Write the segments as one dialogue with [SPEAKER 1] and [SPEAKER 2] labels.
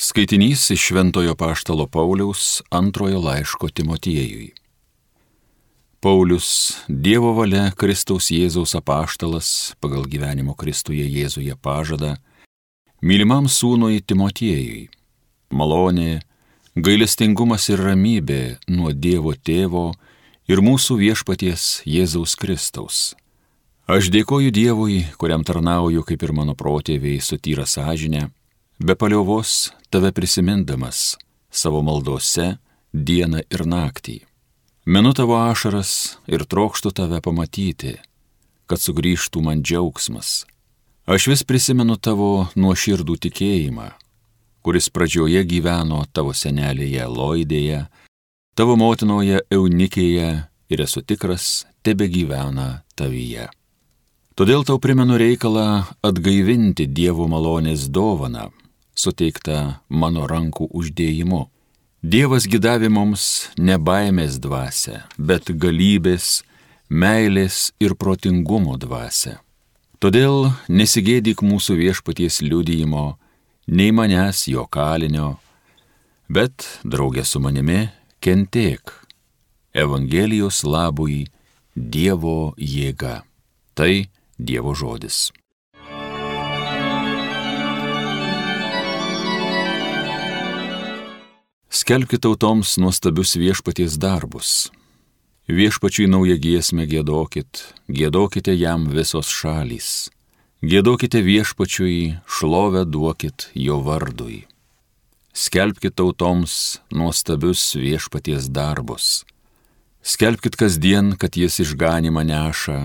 [SPEAKER 1] Skaitinys iš Šventojo Paštalo Pauliaus antrojo laiško Timotiejui. Paulius, Dievo valia Kristaus Jėzaus apaštalas pagal gyvenimo Kristuje Jėzuje pažada, mylimam sūnui Timotiejui, malonė, gailestingumas ir ramybė nuo Dievo tėvo ir mūsų viešpaties Jėzaus Kristaus. Aš dėkoju Dievui, kuriam tarnauju kaip ir mano protėviai sutyra sąžinę be paliovos tave prisimindamas savo maldose dieną ir naktį. Menu tavo ašaras ir trokštų tave pamatyti, kad sugrįžtų man džiaugsmas. Aš vis prisimenu tavo nuoširdų tikėjimą, kuris pradžioje gyveno tavo senelėje Loidėje, tavo motinoje Eunikėje ir esu tikras, tebe gyvena tavyje. Todėl tau primenu reikalą atgaivinti Dievo malonės dovaną, suteikta mano rankų uždėjimu. Dievas gidavė mums ne baimės dvasę, bet galybės, meilės ir protingumo dvasę. Todėl nesigėdyk mūsų viešpaties liudijimo, nei manęs jo kalinio, bet draugė su manimi kentėk. Evangelijos labui Dievo jėga. Tai Dievo žodis. Skelbkite tautoms nuostabius viešpaties darbus. Viešpačiui naują giesmę gėdokit, gėdokite jam visos šalys. Gėdokite viešpačiui, šlovę duokit jo vardui. Skelbkite tautoms nuostabius viešpaties darbus. Skelbkite kasdien, kad jis išganimą neša.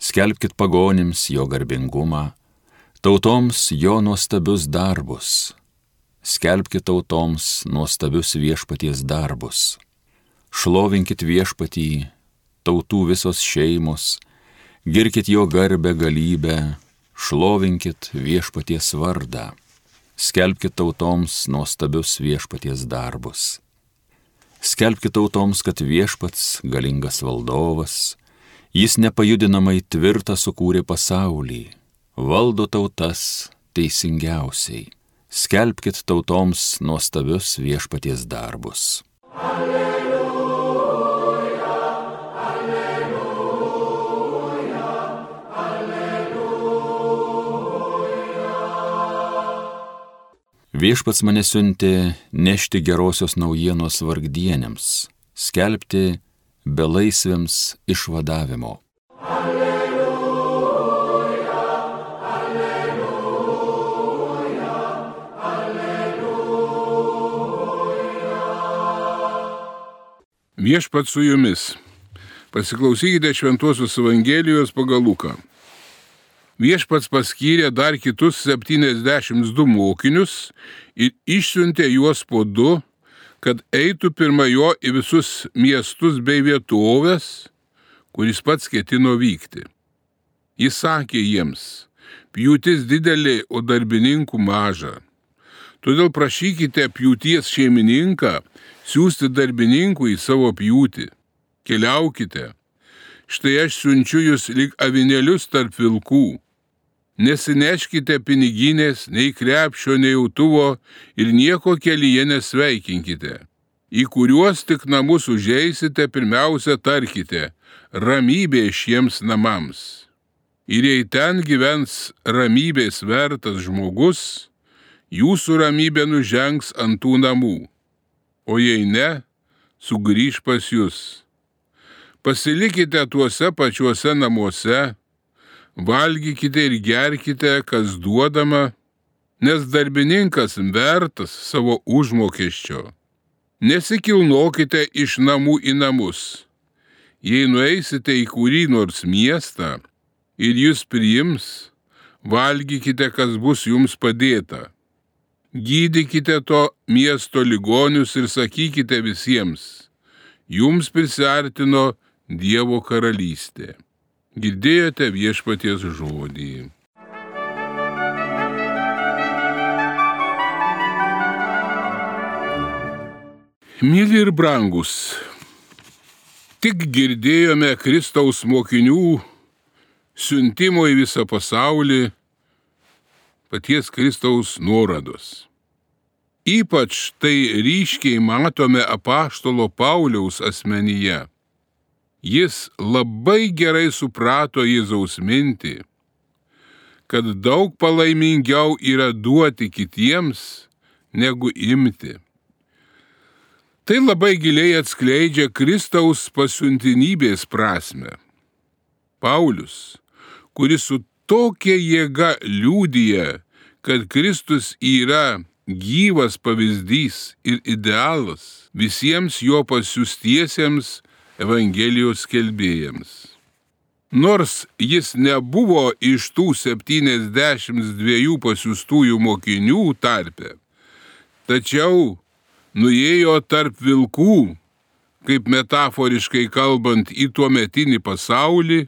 [SPEAKER 1] Skelbkite pagonims jo garbingumą, tautoms jo nuostabius darbus skelbkite tautoms nuostabius viešpaties darbus. Šlovinkit viešpatį, tautų visos šeimos, girkit jo garbę galybę, šlovinkit viešpaties vardą, skelbkite tautoms nuostabius viešpaties darbus. Skelbkite tautoms, kad viešpats galingas valdovas, jis nepajudinamai tvirtą sukūrė pasaulį, valdo tautas teisingiausiai skelbkite tautoms nuostabius viešpaties darbus. Alleluja, alleluja, alleluja. Viešpats mane siuntė nešti gerosios naujienos vargdienėms, skelbti belaisviams išvadavimo.
[SPEAKER 2] Viešpat su jumis. Pasiklausykite Šventuosios Evangelijos pagal Luką. Viešpats paskyrė dar kitus 72 mokinius ir išsiuntė juos po du, kad eitų pirma jo į visus miestus bei vietovės, kuris pats ketino vykti. Jis sakė jiems, pjūtis didelė, o darbininkų maža. Todėl prašykite pjūties šeimininką siūsti darbininkų į savo pjūtį. Keliaukite. Štai aš siunčiu jūs lyg avinėlius tarp vilkų. Nesineškite piniginės, nei krepšio, nei jautuvo ir nieko kelyje nesveikinkite. Į kuriuos tik namus užeisite, pirmiausia tarkite - ramybė šiems namams. Ir jei ten gyvens ramybės vertas žmogus, jūsų ramybė nužengs ant tų namų o jei ne, sugrįž pas jūs. Pasilikite tuose pačiuose namuose, valgykite ir gerkite, kas duodama, nes darbininkas vertas savo užmokesčio. Nesikilnokite iš namų į namus. Jei nueisite į kurį nors miestą ir jūs priims, valgykite, kas bus jums padėta Gydykite to miesto ligonius ir sakykite visiems, jums prisartino Dievo karalystė. Girdėjote viešpaties žodį. Mėly ir brangus, tik girdėjome Kristaus mokinių siuntimo į visą pasaulį paties Kristaus nuorados. Ypač tai ryškiai matome apaštalo Pauliaus asmenyje. Jis labai gerai suprato Jėzaus mintį, kad daug palaimingiau yra duoti kitiems, negu imti. Tai labai giliai atskleidžia Kristaus pasiuntinybės prasme. Paulius, kuris su tokia jėga liūdija, kad Kristus yra gyvas pavyzdys ir idealas visiems jo pasiūstiesiems Evangelijos kelbėjams. Nors jis nebuvo iš tų 72 pasiūstųjų mokinių tarpe, tačiau nuėjo tarp vilkų, kaip metaforiškai kalbant, į tuometinį pasaulį,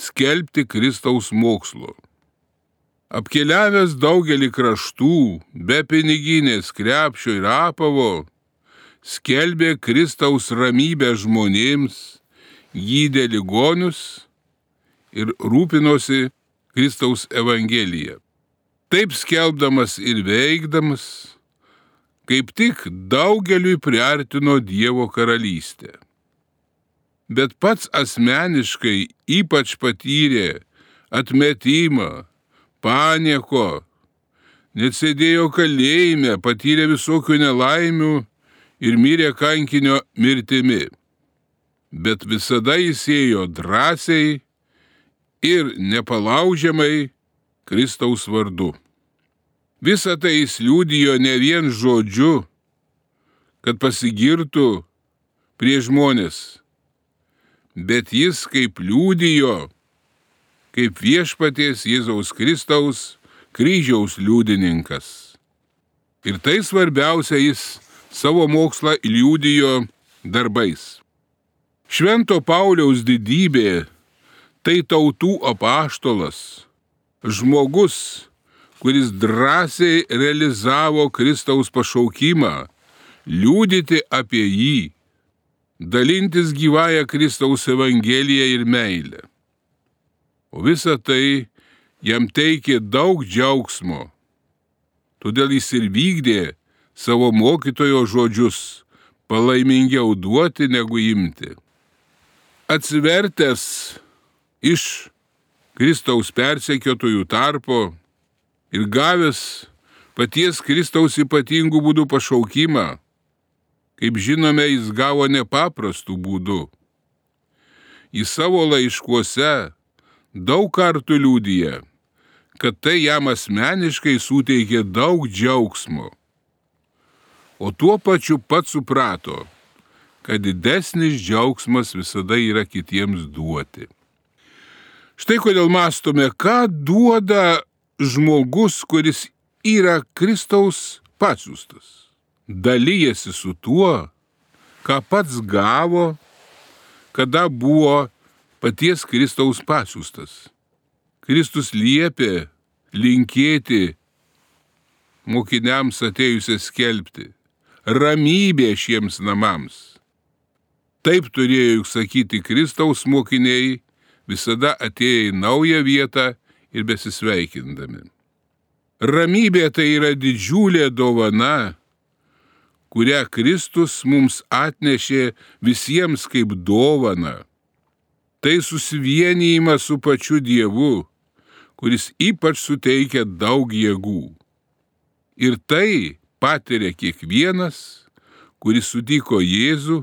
[SPEAKER 2] skelbti Kristaus mokslo. Apkeliavęs daugelį kraštų, be piniginės krepšio ir apavo, skelbė Kristaus ramybę žmonėms, gydė ligonius ir rūpinosi Kristaus Evangeliją. Taip skelbdamas ir veikdamas, kaip tik daugeliui priartino Dievo karalystę. Bet pats asmeniškai ypač patyrė atmetimą, panieko, net sėdėjo kalėjime, patyrė visokių nelaimių ir mirė kankinio mirtimi. Bet visada jis ėjo drąsiai ir nepalaužiamai Kristaus vardu. Visą tai jis liūdijo ne vien žodžiu, kad pasigirtų prie žmonės, bet jis kaip liūdijo, kaip viešpaties Jėzaus Kristaus kryžiaus liudininkas. Ir tai svarbiausia jis savo mokslą liūdijo darbais. Švento Pauliaus didybė tai tautų apaštolas, žmogus, kuris drąsiai realizavo Kristaus pašaukimą, liūdyti apie jį, dalintis gyvąją Kristaus Evangeliją ir meilę. O visa tai jam teikė daug džiaugsmo. Todėl jis ir vykdė savo mokytojo žodžius - palaimingiau duoti negu imti. Atsivertęs iš Kristaus persekiotojų tarpo ir gavęs paties Kristaus ypatingų būdų pašaukimą, kaip žinome, jis gavo nepaprastų būdų. Į savo laiškuose daug kartų liūdija, kad tai jam asmeniškai suteikė daug džiaugsmo o tuo pačiu pats suprato, kad didesnis džiaugsmas visada yra kitiems duoti. Štai kodėl mastome, ką duoda žmogus, kuris yra Kristaus pasiūstas. Dalyjasi su tuo, ką pats gavo, kada buvo paties Kristaus pasiūstas. Kristus liepė linkėti mokiniams atėjusią skelbti ramybė šiems namams. Taip turėjo juk sakyti Kristaus mokiniai, visada atėję į naują vietą ir besisveikindami. Ramybė tai yra didžiulė dovana, kurią Kristus mums atnešė visiems kaip dovana. Tai susivienijimas su pačiu Dievu, kuris ypač suteikia daug jėgų. Ir tai patiria kiekvienas, kuris sutiko Jėzų,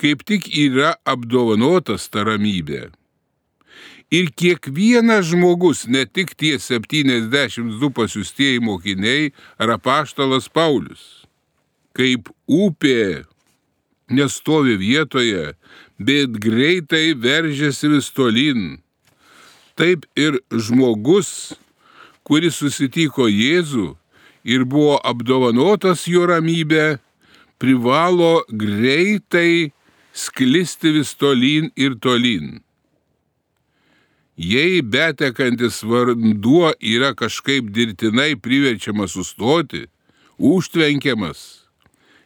[SPEAKER 2] kaip tik yra apdovanotas ta ramybė. Ir kiekvienas žmogus, ne tik tie 72 pasiustieji mokiniai ar apaštalas Paulius, kaip upė nestovi vietoje, bet greitai veržiasi vis tolin. Taip ir žmogus, kuris susitiko Jėzų, ir buvo apdovanotas jo ramybė, privalo greitai sklisti vis tolyn ir tolyn. Jei betekantis vanduo yra kažkaip dirbtinai priverčiamas sustoti, užtvenkiamas,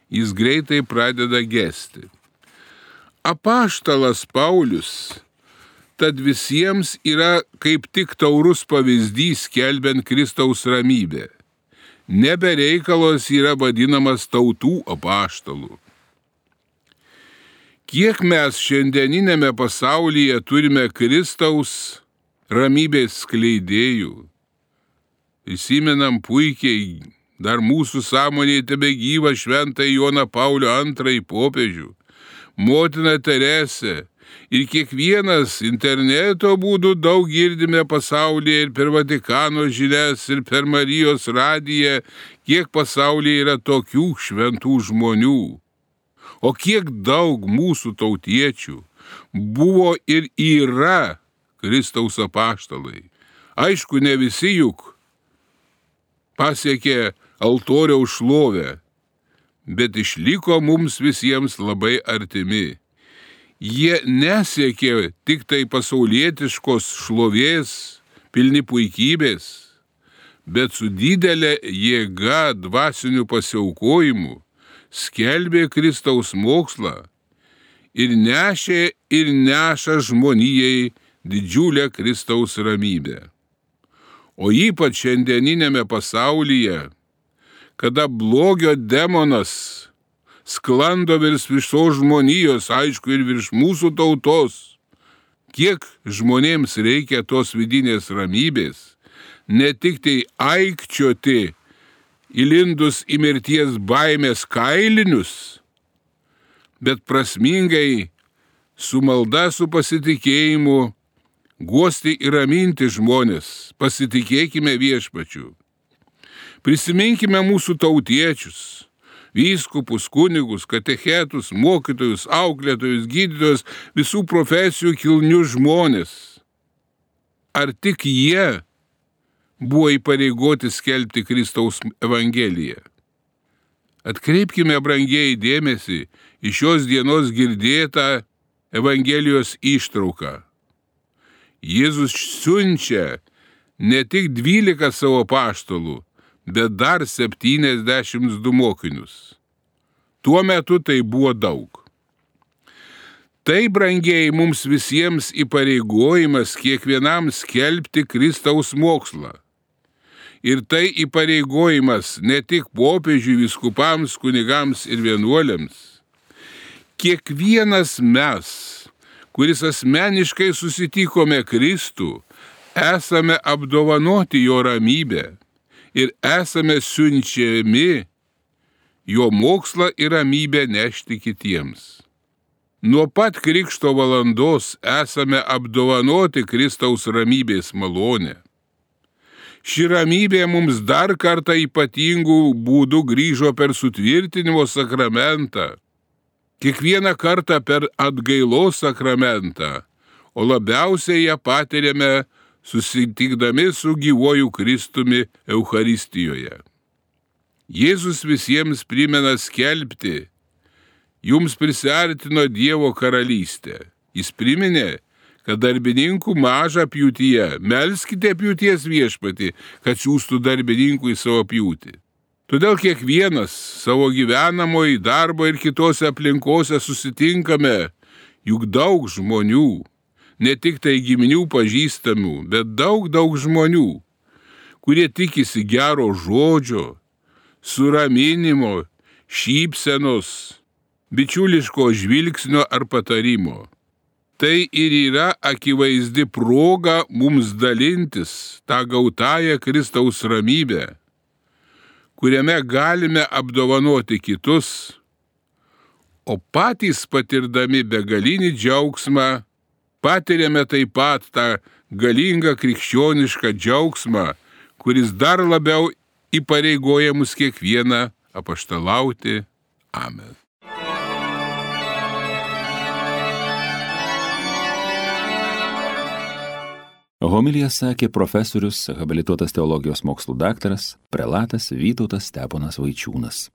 [SPEAKER 2] jis greitai pradeda gesti. Apaštalas Paulius tad visiems yra kaip tik taurus pavyzdys kelbent Kristaus ramybę nebereikalos yra vadinamas tautų apaštalų. Kiek mes šiandieninėme pasaulyje turime Kristaus ramybės skleidėjų. Įsimenam puikiai, dar mūsų sąmonėje tebe gyva šventą Joną Paulio II popiežių, motina Teresė, ir kiekvienas interneto būdų daug girdime pasaulyje ir per Vatikano žinias, ir per Marijos radiją, kiek pasaulyje yra tokių šventų žmonių. O kiek daug mūsų tautiečių buvo ir yra Kristaus apaštalai. Aišku, ne visi juk pasiekė altoriaus šlovę, bet išliko mums visiems labai artimi jie nesiekė tik tai pasaulietiškos šlovės, pilni puikybės, bet su didelė jėga dvasiniu pasiaukojimu skelbė Kristaus mokslą ir nešė ir neša žmonijai didžiulę Kristaus ramybę. O ypač šiandieninėme pasaulyje, kada blogio demonas sklando virš visos žmonijos, aišku, ir virš mūsų tautos. Kiek žmonėms reikia tos vidinės ramybės, ne tik tai aikčioti įlindus į mirties baimės kailinius, bet prasmingai su malda, su pasitikėjimu guosti ir raminti žmonės, pasitikėkime viešpačiu. Prisiminkime mūsų tautiečius, vyskupus, kunigus, katechetus, mokytojus, auklėtojus, gydytojus, visų profesijų kilnius žmonės. Ar tik jie buvo įpareigoti skelbti Kristaus Evangeliją? Atkreipkime, brangiai, dėmesį į šios dienos girdėtą Evangelijos ištrauką. Jėzus siunčia ne tik dvylika savo paštalų, bet dar 72 mokinius. Tuo metu tai buvo daug. Tai, brangiai, mums visiems įpareigojimas kiekvienam skelbti Kristaus mokslą. Ir tai įpareigojimas ne tik popiežiui, viskupams, kunigams ir vienuoliams. Kiekvienas mes, kuris asmeniškai susitikome Kristų, esame apdovanoti jo ramybę ir esame siunčiami jo mokslą ir ramybę nešti kitiems. Nuo pat Krikšto valandos esame apdovanoti Kristaus ramybės malonę. Ši ramybė mums dar kartą ypatingų būdų grįžo per sutvirtinimo sakramentą, kiekvieną kartą per atgailos sakramentą, o labiausiai ją patiriame susitikdami su gyvoju Kristumi Euharistijoje. Jėzus visiems primena skelbti, jums prisartino Dievo karalystė. Jis priminė, kad darbininkų maža pjūtyje, melskite pjūties viešpati, kad siūstų darbininkų į savo pjūtį. Todėl kiekvienas savo gyvenamoje darbo ir kitose aplinkose susitinkame, juk daug žmonių ne tik tai giminių pažįstamų, bet daug, daug žmonių, kurie tikisi gero žodžio, suraminimo, šypsenos, bičiuliško žvilgsnio ar patarimo. Tai ir yra akivaizdi proga mums dalintis tą gautąją Kristaus ramybę, kuriame galime apdovanoti kitus, o patys patirdami begalinį džiaugsmą patiriame taip pat tą galingą krikščionišką džiaugsmą, kuris dar labiau įpareigoja mus kiekvieną apaštalauti. Amen.
[SPEAKER 1] Homilija sakė profesorius, habilituotas teologijos mokslų daktaras, prelatas Vytautas Steponas Vaičiūnas.